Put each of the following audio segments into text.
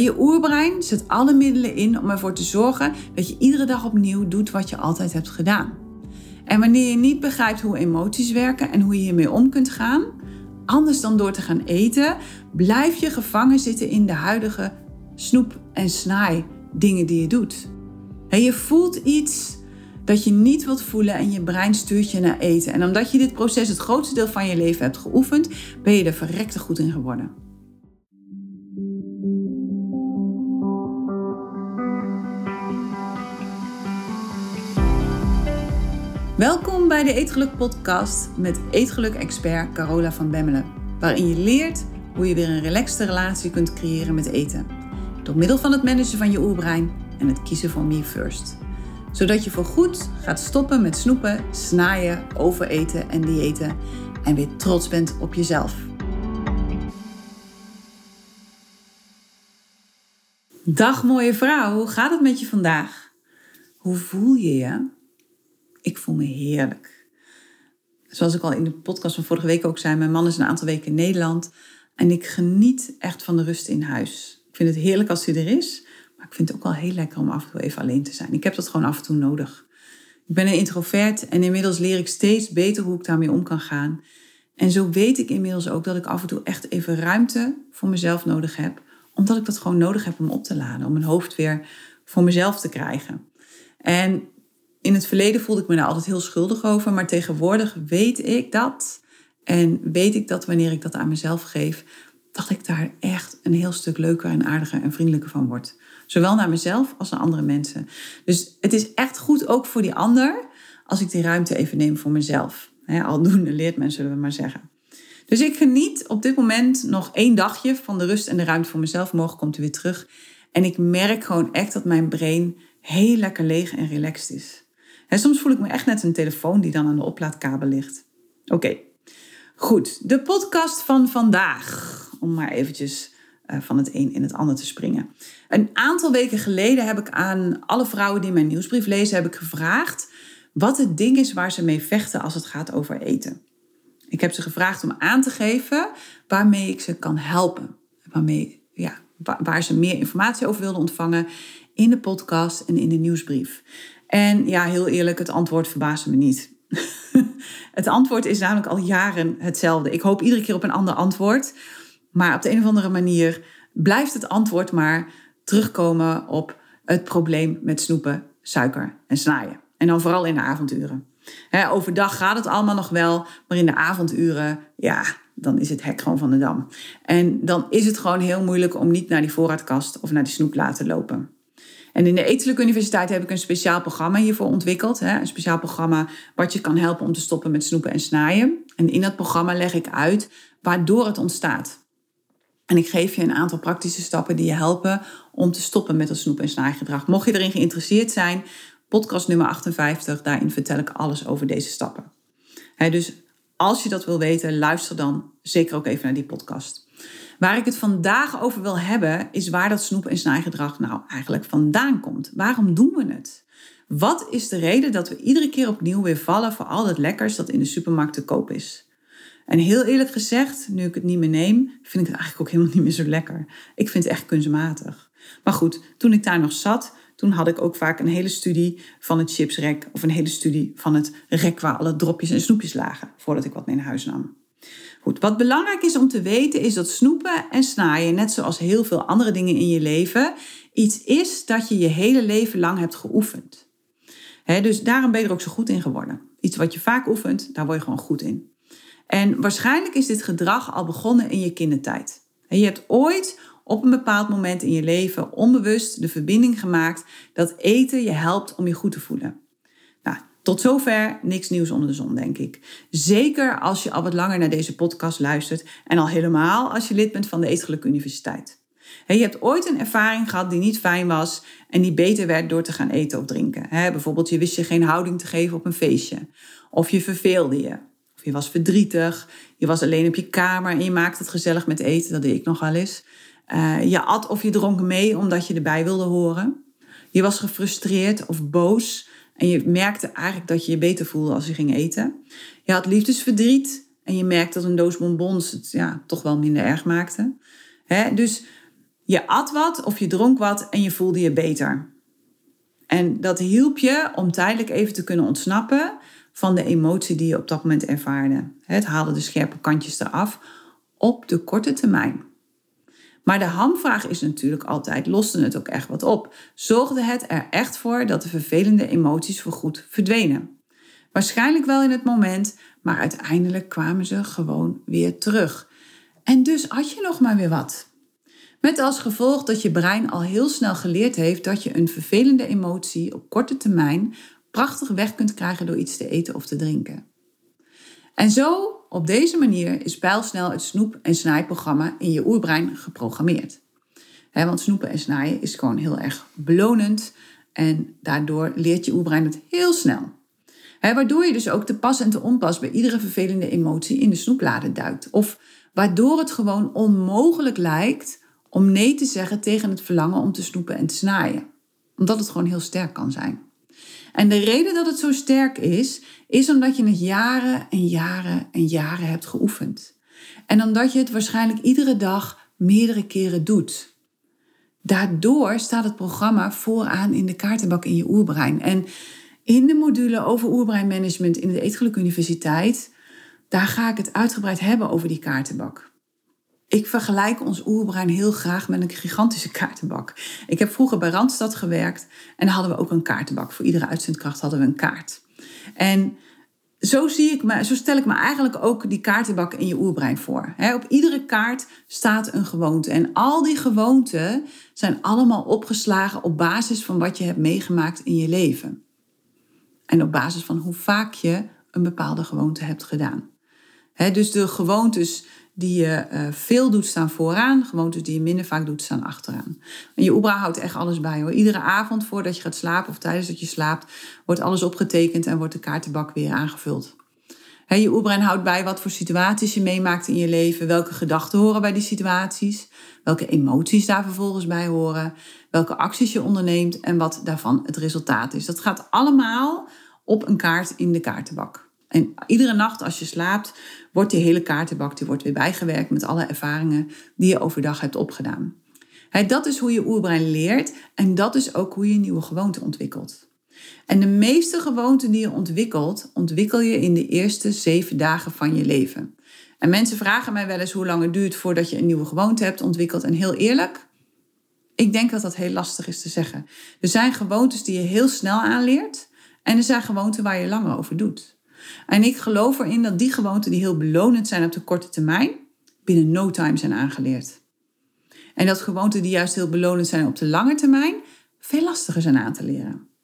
je oerbrein zet alle middelen in om ervoor te zorgen dat je iedere dag opnieuw doet wat je altijd hebt gedaan. En wanneer je niet begrijpt hoe emoties werken en hoe je hiermee om kunt gaan, anders dan door te gaan eten, blijf je gevangen zitten in de huidige snoep- en snaai dingen die je doet. En je voelt iets dat je niet wilt voelen en je brein stuurt je naar eten. En omdat je dit proces het grootste deel van je leven hebt geoefend, ben je er verrekte goed in geworden. Welkom bij de Eetgeluk podcast met eetgeluk-expert Carola van Bemmelen, waarin je leert hoe je weer een relaxte relatie kunt creëren met eten. Door middel van het managen van je oerbrein en het kiezen voor me first. Zodat je voorgoed gaat stoppen met snoepen, snaaien, overeten en diëten en weer trots bent op jezelf. Dag mooie vrouw, hoe gaat het met je vandaag? Hoe voel je je? Ik voel me heerlijk. Zoals ik al in de podcast van vorige week ook zei, mijn man is een aantal weken in Nederland en ik geniet echt van de rust in huis. Ik vind het heerlijk als hij er is, maar ik vind het ook wel heel lekker om af en toe even alleen te zijn. Ik heb dat gewoon af en toe nodig. Ik ben een introvert en inmiddels leer ik steeds beter hoe ik daarmee om kan gaan. En zo weet ik inmiddels ook dat ik af en toe echt even ruimte voor mezelf nodig heb, omdat ik dat gewoon nodig heb om op te laden, om mijn hoofd weer voor mezelf te krijgen. En in het verleden voelde ik me daar altijd heel schuldig over, maar tegenwoordig weet ik dat. En weet ik dat wanneer ik dat aan mezelf geef, dat ik daar echt een heel stuk leuker en aardiger en vriendelijker van word. Zowel naar mezelf als naar andere mensen. Dus het is echt goed ook voor die ander als ik die ruimte even neem voor mezelf. He, aldoende leert men, zullen we maar zeggen. Dus ik geniet op dit moment nog één dagje van de rust en de ruimte voor mezelf. Morgen komt u weer terug. En ik merk gewoon echt dat mijn brein heel lekker leeg en relaxed is. En soms voel ik me echt net een telefoon die dan aan de oplaatkabel ligt. Oké, goed. De podcast van vandaag. Om maar eventjes uh, van het een in het ander te springen. Een aantal weken geleden heb ik aan alle vrouwen die mijn nieuwsbrief lezen, heb ik gevraagd wat het ding is waar ze mee vechten als het gaat over eten. Ik heb ze gevraagd om aan te geven waarmee ik ze kan helpen. Waarmee, ja, waar ze meer informatie over wilden ontvangen in de podcast en in de nieuwsbrief. En ja, heel eerlijk, het antwoord verbaasde me niet. het antwoord is namelijk al jaren hetzelfde. Ik hoop iedere keer op een ander antwoord. Maar op de een of andere manier blijft het antwoord maar terugkomen op het probleem met snoepen, suiker en snaaien. En dan vooral in de avonduren. overdag gaat het allemaal nog wel, maar in de avonduren, ja, dan is het hek gewoon van de dam. En dan is het gewoon heel moeilijk om niet naar die voorraadkast of naar die snoep laten lopen. En in de Etelijke Universiteit heb ik een speciaal programma hiervoor ontwikkeld. Hè? Een speciaal programma wat je kan helpen om te stoppen met snoepen en snaaien. En in dat programma leg ik uit waardoor het ontstaat. En ik geef je een aantal praktische stappen die je helpen om te stoppen met dat snoep- en snaaigedrag. Mocht je erin geïnteresseerd zijn, podcast nummer 58, daarin vertel ik alles over deze stappen. dus als je dat wil weten, luister dan zeker ook even naar die podcast. Waar ik het vandaag over wil hebben, is waar dat snoep- en snaaigedrag nou eigenlijk vandaan komt. Waarom doen we het? Wat is de reden dat we iedere keer opnieuw weer vallen voor al dat lekkers dat in de supermarkt te koop is? En heel eerlijk gezegd, nu ik het niet meer neem, vind ik het eigenlijk ook helemaal niet meer zo lekker. Ik vind het echt kunstmatig. Maar goed, toen ik daar nog zat, toen had ik ook vaak een hele studie van het chipsrek of een hele studie van het rek waar alle dropjes en snoepjes lagen, voordat ik wat mee naar huis nam. Goed, wat belangrijk is om te weten is dat snoepen en snaaien, net zoals heel veel andere dingen in je leven, iets is dat je je hele leven lang hebt geoefend. dus daarom ben je er ook zo goed in geworden. Iets wat je vaak oefent, daar word je gewoon goed in. En waarschijnlijk is dit gedrag al begonnen in je kindertijd. je hebt ooit op een bepaald moment in je leven onbewust de verbinding gemaakt dat eten je helpt om je goed te voelen. Tot zover niks nieuws onder de zon, denk ik. Zeker als je al wat langer naar deze podcast luistert en al helemaal als je lid bent van de Eetgeluk Universiteit. Je hebt ooit een ervaring gehad die niet fijn was en die beter werd door te gaan eten of drinken. Bijvoorbeeld, je wist je geen houding te geven op een feestje. Of je verveelde je. Of je was verdrietig. Je was alleen op je kamer en je maakte het gezellig met eten. Dat deed ik nog wel eens. Uh, je at of je dronk mee omdat je erbij wilde horen. Je was gefrustreerd of boos en je merkte eigenlijk dat je je beter voelde als je ging eten. Je had liefdesverdriet. En je merkte dat een doos bonbons het ja, toch wel minder erg maakte. dus Je at wat of je dronk wat en je voelde je beter. En dat hielp je om tijdelijk even te kunnen ontsnappen van de emotie die je op dat moment ervaarde. Het haalde de scherpe kantjes eraf op de korte termijn. Maar de hamvraag is natuurlijk altijd: loste het ook echt wat op? Zorgde het er echt voor dat de vervelende emoties voorgoed verdwenen? Waarschijnlijk wel in het moment, maar uiteindelijk kwamen ze gewoon weer terug. En dus had je nog maar weer wat. Met als gevolg dat je brein al heel snel geleerd heeft dat je een vervelende emotie op korte termijn prachtig weg kunt krijgen door iets te eten of te drinken. En zo, op deze manier, is pijlsnel het snoep- en snijprogramma in je oerbrein geprogrammeerd. want snoepen en snijden is gewoon heel erg belonend en daardoor leert je oerbrein het heel snel. waardoor je dus ook te pas en te onpas bij iedere vervelende emotie in de snoeplade duikt. Of waardoor het gewoon onmogelijk lijkt om nee te zeggen tegen het verlangen om te snoepen en te snijden. Omdat het gewoon heel sterk kan zijn. En de reden dat het zo sterk is, is omdat je het jaren en jaren en jaren hebt geoefend. En omdat je het waarschijnlijk iedere dag meerdere keren doet. Daardoor staat het programma vooraan in de kaartenbak in je oerbrein. En in de module over oerbreinmanagement in de Eetgeluk Universiteit, daar ga ik het uitgebreid hebben over die kaartenbak. Ik vergelijk ons oerbrein heel graag met een gigantische kaartenbak. Ik heb vroeger bij Randstad gewerkt en hadden we ook een kaartenbak. Voor iedere uitzendkracht hadden we een kaart. En zo, zie ik me, zo stel ik me eigenlijk ook die kaartenbak in je oerbrein voor. op iedere kaart staat een gewoonte. En al die gewoonten zijn allemaal opgeslagen op basis van wat je hebt meegemaakt in je leven. En op basis van hoe vaak je een bepaalde gewoonte hebt gedaan. dus de gewoontes die je uh, veel doet staan vooraan. Gewoontes die je minder vaak doet staan achteraan. En je Oebra houdt echt alles bij hoor. Iedere avond voordat je gaat slapen of tijdens dat je slaapt, wordt alles opgetekend en wordt de kaartenbak weer aangevuld. je Oebrein houdt bij wat voor situaties je meemaakt in je leven, welke gedachten horen bij die situaties, welke emoties daar vervolgens bij horen, welke acties je onderneemt en wat daarvan het resultaat is. Dat gaat allemaal op een kaart in de kaartenbak. En iedere nacht als je slaapt, wordt die hele kaartenbak die wordt weer bijgewerkt met alle ervaringen die je overdag hebt opgedaan. dat is hoe je oerbrein leert en dat is ook hoe je nieuwe gewoonten ontwikkelt. En de meeste gewoonten die je ontwikkelt, ontwikkel je in de eerste zeven dagen van je leven. En mensen vragen mij wel eens hoe lang het duurt voordat je een nieuwe gewoonte hebt ontwikkeld. En heel eerlijk, ik denk dat dat heel lastig is te zeggen. Er zijn gewoontes die je heel snel aanleert en er zijn gewoonten waar je langer over doet. En ik geloof erin dat die gewoonten die heel belonend zijn op de korte termijn, binnen no time zijn aangeleerd. En dat gewoonten die juist heel belonend zijn op de lange termijn, veel lastiger zijn aan te leren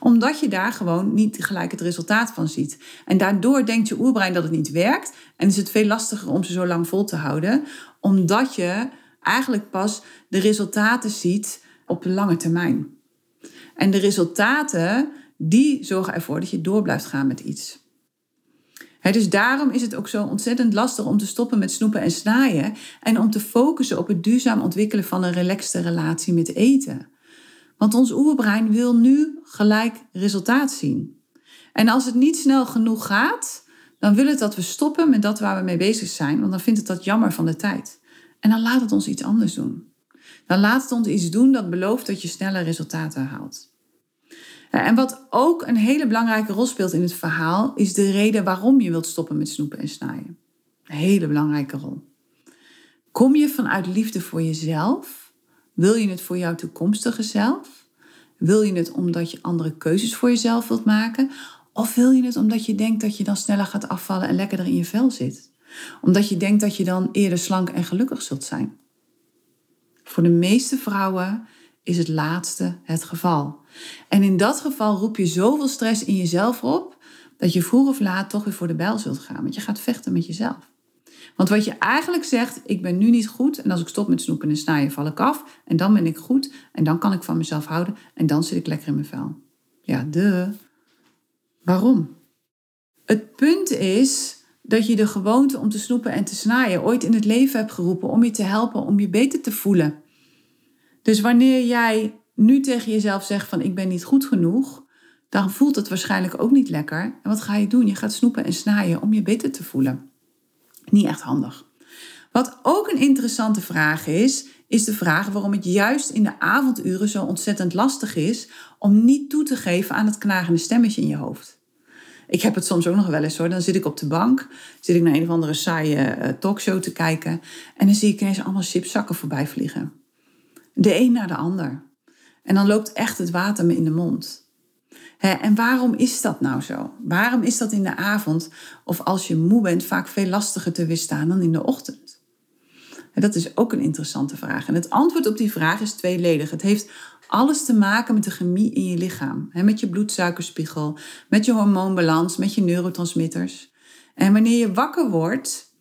omdat je daar gewoon niet gelijk het resultaat van ziet. En daardoor denkt je oerbrein dat het niet werkt. En is het veel lastiger om ze zo lang vol te houden. Omdat je eigenlijk pas de resultaten ziet op de lange termijn. En de resultaten, die zorgen ervoor dat je door blijft gaan met iets dus daarom is het ook zo ontzettend lastig om te stoppen met snoepen en snaaien en om te focussen op het duurzaam ontwikkelen van een relaxte relatie met eten. Want ons oerbrein wil nu gelijk resultaat zien. En als het niet snel genoeg gaat, dan wil het dat we stoppen met dat waar we mee bezig zijn, want dan vindt het dat jammer van de tijd. En dan laat het ons iets anders doen. Dan laat het ons iets doen dat belooft dat je sneller resultaten haalt. En wat ook een hele belangrijke rol speelt in het verhaal, is de reden waarom je wilt stoppen met snoepen en snijden. Een hele belangrijke rol. Kom je vanuit liefde voor jezelf? Wil je het voor jouw toekomstige zelf? Wil je het omdat je andere keuzes voor jezelf wilt maken? Of wil je het omdat je denkt dat je dan sneller gaat afvallen en lekkerder in je vel zit? Omdat je denkt dat je dan eerder slank en gelukkig zult zijn? Voor de meeste vrouwen is het laatste het geval. En in dat geval roep je zoveel stress in jezelf op dat je vroeg of laat toch weer voor de bijl zult gaan. Want je gaat vechten met jezelf. Want wat je eigenlijk zegt, ik ben nu niet goed en als ik stop met snoepen en snijden val ik af en dan ben ik goed en dan kan ik van mezelf houden en dan zit ik lekker in mijn vel. Ja, de. Waarom? Het punt is dat je de gewoonte om te snoepen en te snijden ooit in het leven hebt geroepen om je te helpen om je beter te voelen. Dus wanneer jij nu tegen jezelf zegt van ik ben niet goed genoeg, dan voelt het waarschijnlijk ook niet lekker. En wat ga je doen? Je gaat snoepen en snijden om je beter te voelen. Niet echt handig. Wat ook een interessante vraag is, is de vraag waarom het juist in de avonduren zo ontzettend lastig is om niet toe te geven aan het knagende stemmetje in je hoofd. Ik heb het soms ook nog wel eens hoor. Dan zit ik op de bank, zit ik naar een of andere saaie uh, talkshow te kijken en dan zie ik ineens allemaal chipzakken voorbij vliegen. De een naar de ander. En dan loopt echt het water me in de mond. en waarom is dat nou zo? Waarom is dat in de avond of als je moe bent vaak veel lastiger te weerstaan dan in de ochtend? dat is ook een interessante vraag. En het antwoord op die vraag is tweeledig. Het heeft alles te maken met de chemie in je lichaam. met je bloedsuikerspiegel, met je hormoonbalans, met je neurotransmitters. En wanneer je wakker wordt,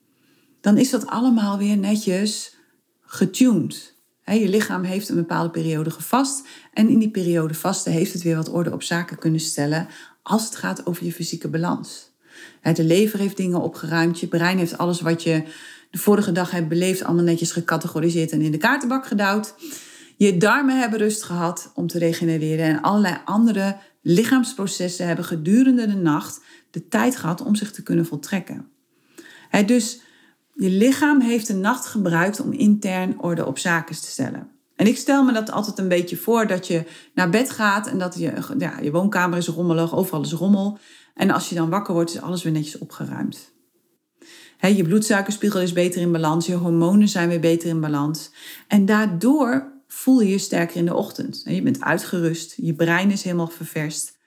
dan is dat allemaal weer netjes getuned. Je lichaam heeft een bepaalde periode gevast. En in die periode vasten heeft het weer wat orde op zaken kunnen stellen als het gaat over je fysieke balans. De lever heeft dingen opgeruimd, je brein heeft alles wat je de vorige dag hebt beleefd, allemaal netjes gecategoriseerd en in de kaartenbak gedouwd. Je darmen hebben rust gehad om te regenereren en allerlei andere lichaamsprocessen hebben gedurende de nacht de tijd gehad om zich te kunnen voltrekken. dus je lichaam heeft de nacht gebruikt om intern orde op zaken te stellen. En ik stel me dat altijd een beetje voor dat je naar bed gaat en dat je, ja, je woonkamer is rommelig, overal is rommel. En als je dan wakker wordt, is alles weer netjes opgeruimd. je bloedsuikerspiegel is beter in balans, je hormonen zijn weer beter in balans. En daardoor voel je je sterker in de ochtend. Je bent uitgerust, je brein is helemaal ververst.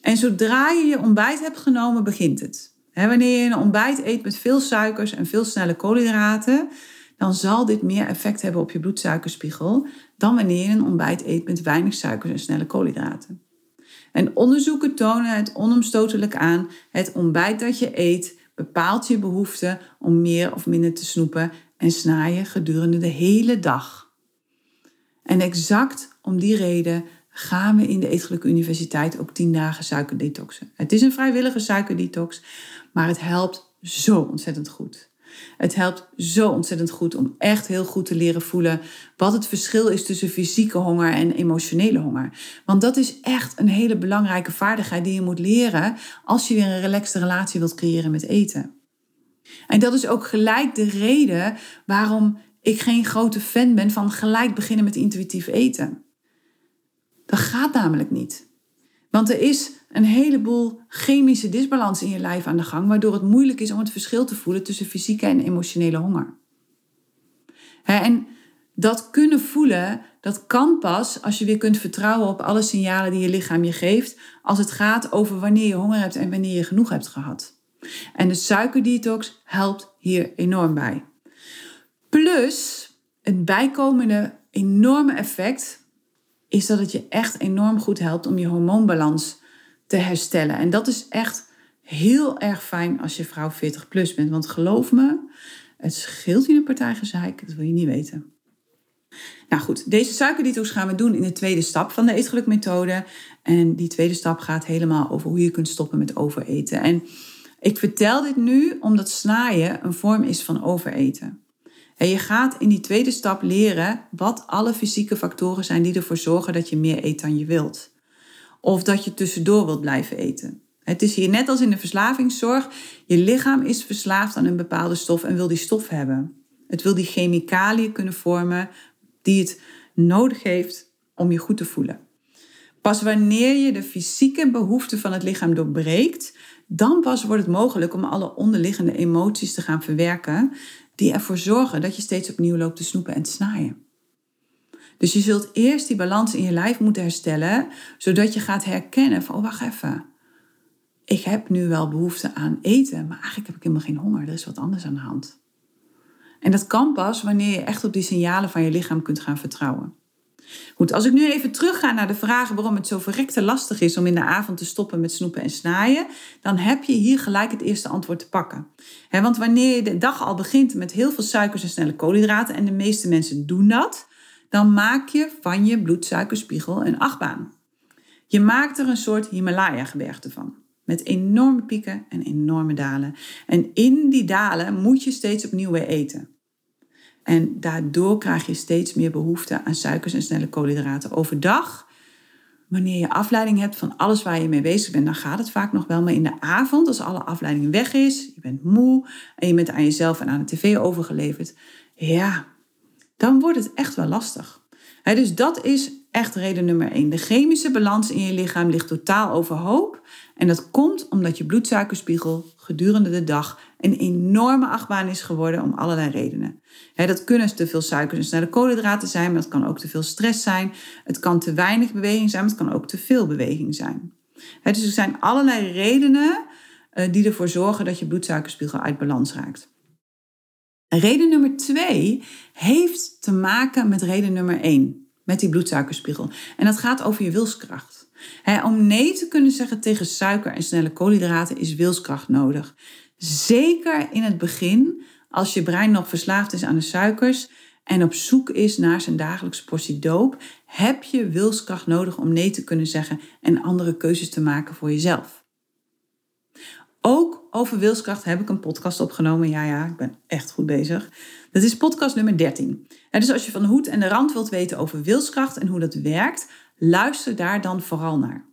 En zodra je je ontbijt hebt genomen, begint het. Wanneer je een ontbijt eet met veel suikers en veel snelle koolhydraten, dan zal dit meer effect hebben op je bloedsuikerspiegel dan wanneer je een ontbijt eet met weinig suikers en snelle koolhydraten. En onderzoeken tonen het onomstotelijk aan: het ontbijt dat je eet bepaalt je behoefte om meer of minder te snoepen en snaaien gedurende de hele dag. En exact om die reden gaan we in de Eetgelijke Universiteit ook 10 dagen suikerdetoxen. Het is een vrijwillige suikerdetox, maar het helpt zo ontzettend goed. Het helpt zo ontzettend goed om echt heel goed te leren voelen wat het verschil is tussen fysieke honger en emotionele honger. Want dat is echt een hele belangrijke vaardigheid die je moet leren als je weer een relaxte relatie wilt creëren met eten. En dat is ook gelijk de reden waarom ik geen grote fan ben van gelijk beginnen met intuïtief eten. Dat gaat namelijk niet. Want er is een heleboel chemische disbalans in je lijf aan de gang, waardoor het moeilijk is om het verschil te voelen tussen fysieke en emotionele honger. En dat kunnen voelen, dat kan pas als je weer kunt vertrouwen op alle signalen die je lichaam je geeft, als het gaat over wanneer je honger hebt en wanneer je genoeg hebt gehad. En de suikerdetox helpt hier enorm bij. Plus, het bijkomende enorme effect is dat het je echt enorm goed helpt om je hormoonbalans te herstellen. En dat is echt heel erg fijn als je vrouw 40 plus bent. Want geloof me, het scheelt je een partij gezeik. Dat wil je niet weten. Nou goed, deze suikerdetox gaan we doen in de tweede stap van de eetgelukmethode. En die tweede stap gaat helemaal over hoe je kunt stoppen met overeten. En ik vertel dit nu omdat snaaien een vorm is van overeten. En je gaat in die tweede stap leren wat alle fysieke factoren zijn die ervoor zorgen dat je meer eet dan je wilt. Of dat je tussendoor wilt blijven eten. Het is hier net als in de verslavingszorg. Je lichaam is verslaafd aan een bepaalde stof en wil die stof hebben. Het wil die chemicaliën kunnen vormen die het nodig heeft om je goed te voelen. Pas wanneer je de fysieke behoeften van het lichaam doorbreekt, dan pas wordt het mogelijk om alle onderliggende emoties te gaan verwerken die ervoor zorgen dat je steeds opnieuw loopt te snoepen en te snaaien. Dus je zult eerst die balans in je lijf moeten herstellen, zodat je gaat herkennen van, oh wacht even, ik heb nu wel behoefte aan eten, maar eigenlijk heb ik helemaal geen honger, er is wat anders aan de hand. En dat kan pas wanneer je echt op die signalen van je lichaam kunt gaan vertrouwen. Goed, als ik nu even terugga naar de vraag waarom het zo verrekte lastig is om in de avond te stoppen met snoepen en snaaien, dan heb je hier gelijk het eerste antwoord te pakken. want wanneer je de dag al begint met heel veel suikers en snelle koolhydraten, en de meeste mensen doen dat, dan maak je van je bloedsuikerspiegel een achtbaan. Je maakt er een soort Himalaya-gebergte van. Met enorme pieken en enorme dalen. En in die dalen moet je steeds opnieuw weer eten. En daardoor krijg je steeds meer behoefte aan suikers en snelle koolhydraten overdag. Wanneer je afleiding hebt van alles waar je mee bezig bent, dan gaat het vaak nog wel. Maar in de avond, als alle afleiding weg is, je bent moe en je bent aan jezelf en aan de tv overgeleverd. Ja, dan wordt het echt wel lastig. dus dat is echt reden nummer 1. De chemische balans in je lichaam ligt totaal overhoop. En dat komt omdat je bloedsuikerspiegel gedurende de dag een enorme achtbaan is geworden om allerlei redenen. dat kunnen te veel suikers en snelle koolhydraten zijn, maar het kan ook te veel stress zijn. Het kan te weinig beweging zijn, maar het kan ook te veel beweging zijn. dus er zijn allerlei redenen uh, die ervoor zorgen dat je bloedsuikerspiegel uit balans raakt. reden nummer twee heeft te maken met reden nummer één, met die bloedsuikerspiegel. En dat gaat over je wilskracht. om nee te kunnen zeggen tegen suiker en snelle koolhydraten is wilskracht nodig. Zeker in het begin, als je brein nog verslaafd is aan de suikers en op zoek is naar zijn dagelijkse portie doop, heb je wilskracht nodig om nee te kunnen zeggen en andere keuzes te maken voor jezelf. Ook over wilskracht heb ik een podcast opgenomen. Ja, ja, ik ben echt goed bezig. Dat is podcast nummer 13. En dus als je van de hoed en de rand wilt weten over wilskracht en hoe dat werkt, luister daar dan vooral naar.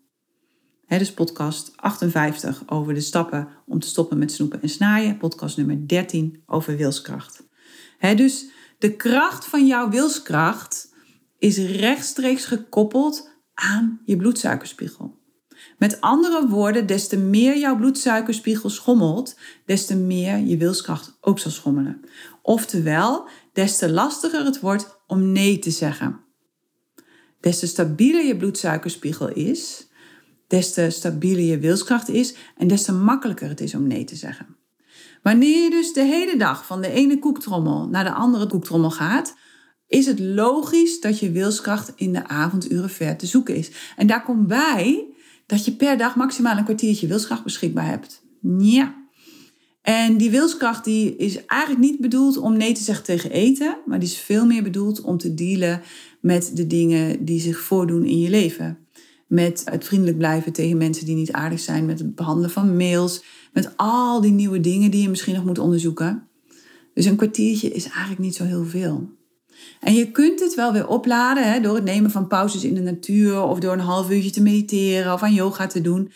Dus podcast 58 over de stappen om te stoppen met snoepen en snaaien. Podcast nummer 13 over wilskracht. Dus de kracht van jouw wilskracht is rechtstreeks gekoppeld aan je bloedsuikerspiegel. Met andere woorden, des te meer jouw bloedsuikerspiegel schommelt, des te meer je wilskracht ook zal schommelen. Oftewel, des te lastiger het wordt om nee te zeggen. Des te stabieler je bloedsuikerspiegel is, des te stabieler je wilskracht is en des te makkelijker het is om nee te zeggen. Wanneer je dus de hele dag van de ene koektrommel naar de andere koektrommel gaat, is het logisch dat je wilskracht in de avonduren ver te zoeken is. En daar komt bij dat je per dag maximaal een kwartiertje wilskracht beschikbaar hebt. Ja. En die wilskracht die is eigenlijk niet bedoeld om nee te zeggen tegen eten, maar die is veel meer bedoeld om te dealen met de dingen die zich voordoen in je leven. Met het vriendelijk blijven tegen mensen die niet aardig zijn, met het behandelen van mails, met al die nieuwe dingen die je misschien nog moet onderzoeken. Dus een kwartiertje is eigenlijk niet zo heel veel. En je kunt het wel weer opladen hè, door het nemen van pauzes in de natuur of door een half uurtje te mediteren of aan yoga te doen.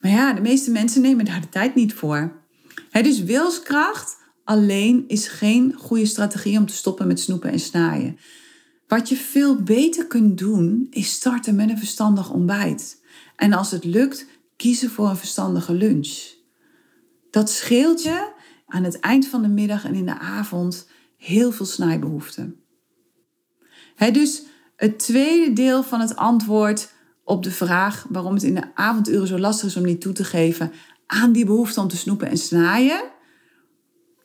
Maar ja, de meeste mensen nemen daar de tijd niet voor. Dus wilskracht alleen is geen goede strategie om te stoppen met snoepen en snaaien. Wat je veel beter kunt doen, is starten met een verstandig ontbijt. En als het lukt, kiezen voor een verstandige lunch. Dat scheelt je aan het eind van de middag en in de avond heel veel snijbehoeften dus het tweede deel van het antwoord op de vraag waarom het in de avonduren zo lastig is om niet toe te geven aan die behoefte om te snoepen en snaaien,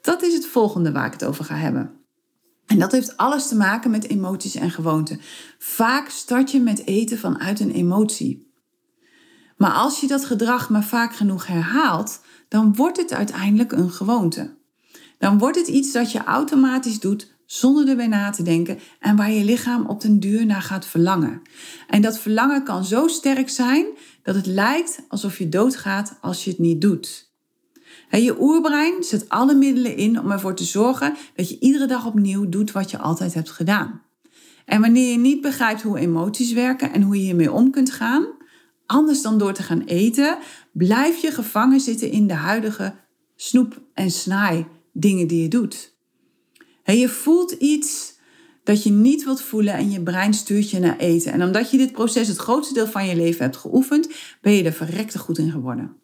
dat is het volgende waar ik het over ga hebben. En dat heeft alles te maken met emoties en gewoonten. Vaak start je met eten vanuit een emotie. Maar als je dat gedrag maar vaak genoeg herhaalt, dan wordt het uiteindelijk een gewoonte. Dan wordt het iets dat je automatisch doet zonder erbij na te denken en waar je lichaam op den duur naar gaat verlangen. En dat verlangen kan zo sterk zijn dat het lijkt alsof je doodgaat als je het niet doet. je oerbrein zet alle middelen in om ervoor te zorgen dat je iedere dag opnieuw doet wat je altijd hebt gedaan. En wanneer je niet begrijpt hoe emoties werken en hoe je hiermee om kunt gaan, anders dan door te gaan eten, blijf je gevangen zitten in de huidige snoep- en snaai dingen die je doet. En je voelt iets dat je niet wilt voelen en je brein stuurt je naar eten. En omdat je dit proces het grootste deel van je leven hebt geoefend, ben je er verrekte goed in geworden.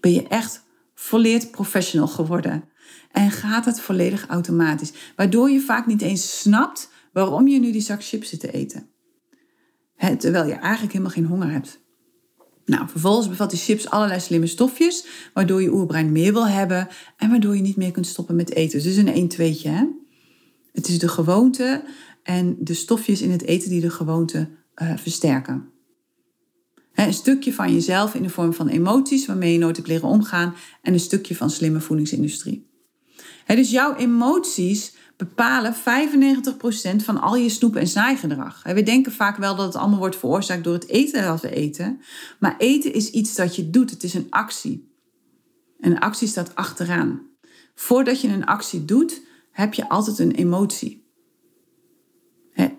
Ben je echt volleerd professional geworden. En gaat het volledig automatisch. Waardoor je vaak niet eens snapt waarom je nu die zak chips zit te eten. terwijl je eigenlijk helemaal geen honger hebt. Nou, vervolgens bevat die chips allerlei slimme stofjes, waardoor je oerbrein meer wil hebben en waardoor je niet meer kunt stoppen met eten. Dus het is een 1-2'tje. Hè? Het is de gewoonte en de stofjes in het eten die de gewoonte uh, versterken. een stukje van jezelf in de vorm van emoties waarmee je nooit hebt leren omgaan en een stukje van slimme voedingsindustrie. dus jouw emoties bepalen 95% van al je snoep- en snaaigedrag. We denken vaak wel dat het allemaal wordt veroorzaakt door het eten dat we eten. Maar eten is iets dat je doet. Het is een actie. En een actie staat achteraan. Voordat je een actie doet, heb je altijd een emotie.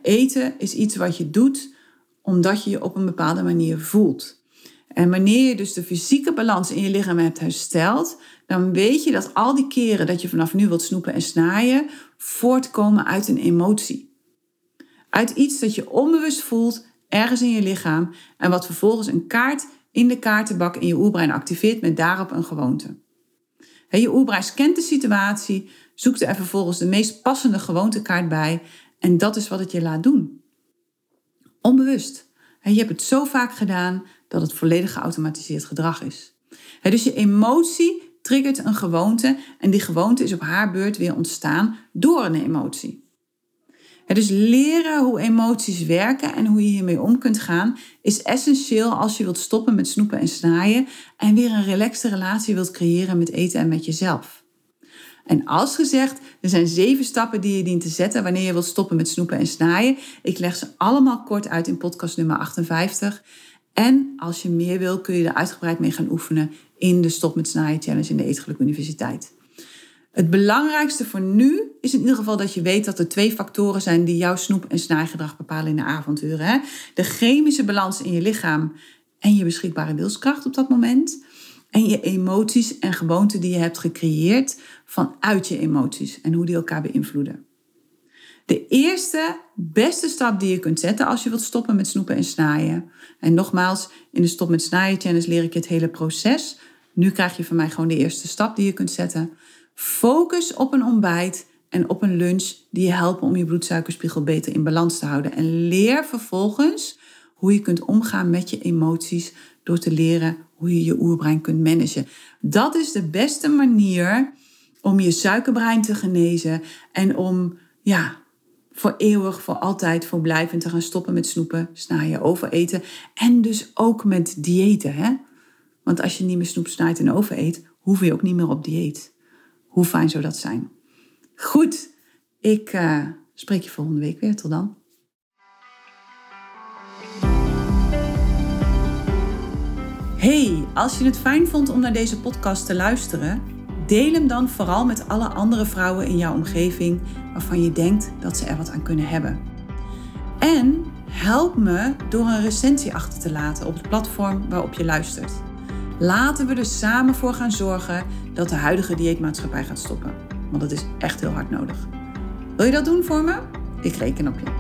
Eten is iets wat je doet omdat je je op een bepaalde manier voelt. En wanneer je dus de fysieke balans in je lichaam hebt hersteld, dan weet je dat al die keren dat je vanaf nu wilt snoepen en snaaien, voortkomen uit een emotie. Uit iets dat je onbewust voelt ergens in je lichaam en wat vervolgens een kaart in de kaartenbak in je oerbrein activeert met daarop een gewoonte. Je oerbrein scant de situatie, zoekt er vervolgens de meest passende gewoontekaart bij en dat is wat het je laat doen. Onbewust. Je hebt het zo vaak gedaan dat het volledig geautomatiseerd gedrag is. Dus je emotie triggert een gewoonte en die gewoonte is op haar beurt weer ontstaan door een emotie. Dus leren hoe emoties werken en hoe je hiermee om kunt gaan is essentieel als je wilt stoppen met snoepen en snaaien en weer een relaxte relatie wilt creëren met eten en met jezelf. En als gezegd, er zijn zeven stappen die je dient te zetten wanneer je wilt stoppen met snoepen en snaaien. Ik leg ze allemaal kort uit in podcast nummer 58. En als je meer wil, kun je er uitgebreid mee gaan oefenen in de Stop met Snaaien Challenge in de Eetgeluk Universiteit. Het belangrijkste voor nu is in ieder geval dat je weet dat er twee factoren zijn die jouw snoep- en snaaigedrag bepalen in de avonturen. Hè? De chemische balans in je lichaam en je beschikbare wilskracht op dat moment. En je emoties en gewoonten die je hebt gecreëerd vanuit je emoties en hoe die elkaar beïnvloeden. De eerste beste stap die je kunt zetten als je wilt stoppen met snoepen en snaaien. En nogmaals, in de Stop met Snaaien challenge leer ik je het hele proces. Nu krijg je van mij gewoon de eerste stap die je kunt zetten. Focus op een ontbijt en op een lunch die je helpen om je bloedsuikerspiegel beter in balans te houden. En leer vervolgens hoe je kunt omgaan met je emoties door te leren hoe je je oerbrein kunt managen. Dat is de beste manier om je suikerbrein te genezen en om ja, voor eeuwig, voor altijd, voor blijvend te gaan stoppen met snoepen, snaaien, overeten en dus ook met diëten. Hè? Want als je niet meer snoep, snaait en overeet, hoef je ook niet meer op dieet. Hoe fijn zou dat zijn? Goed, ik uh, spreek je volgende week weer. Tot dan. Hey, als je het fijn vond om naar deze podcast te luisteren, deel hem dan vooral met alle andere vrouwen in jouw omgeving waarvan je denkt dat ze er wat aan kunnen hebben. En help me door een recensie achter te laten op het platform waarop je luistert. Laten we er samen voor gaan zorgen dat de huidige dieetmaatschappij gaat stoppen. Want dat is echt heel hard nodig. Wil je dat doen voor me? Ik reken op je.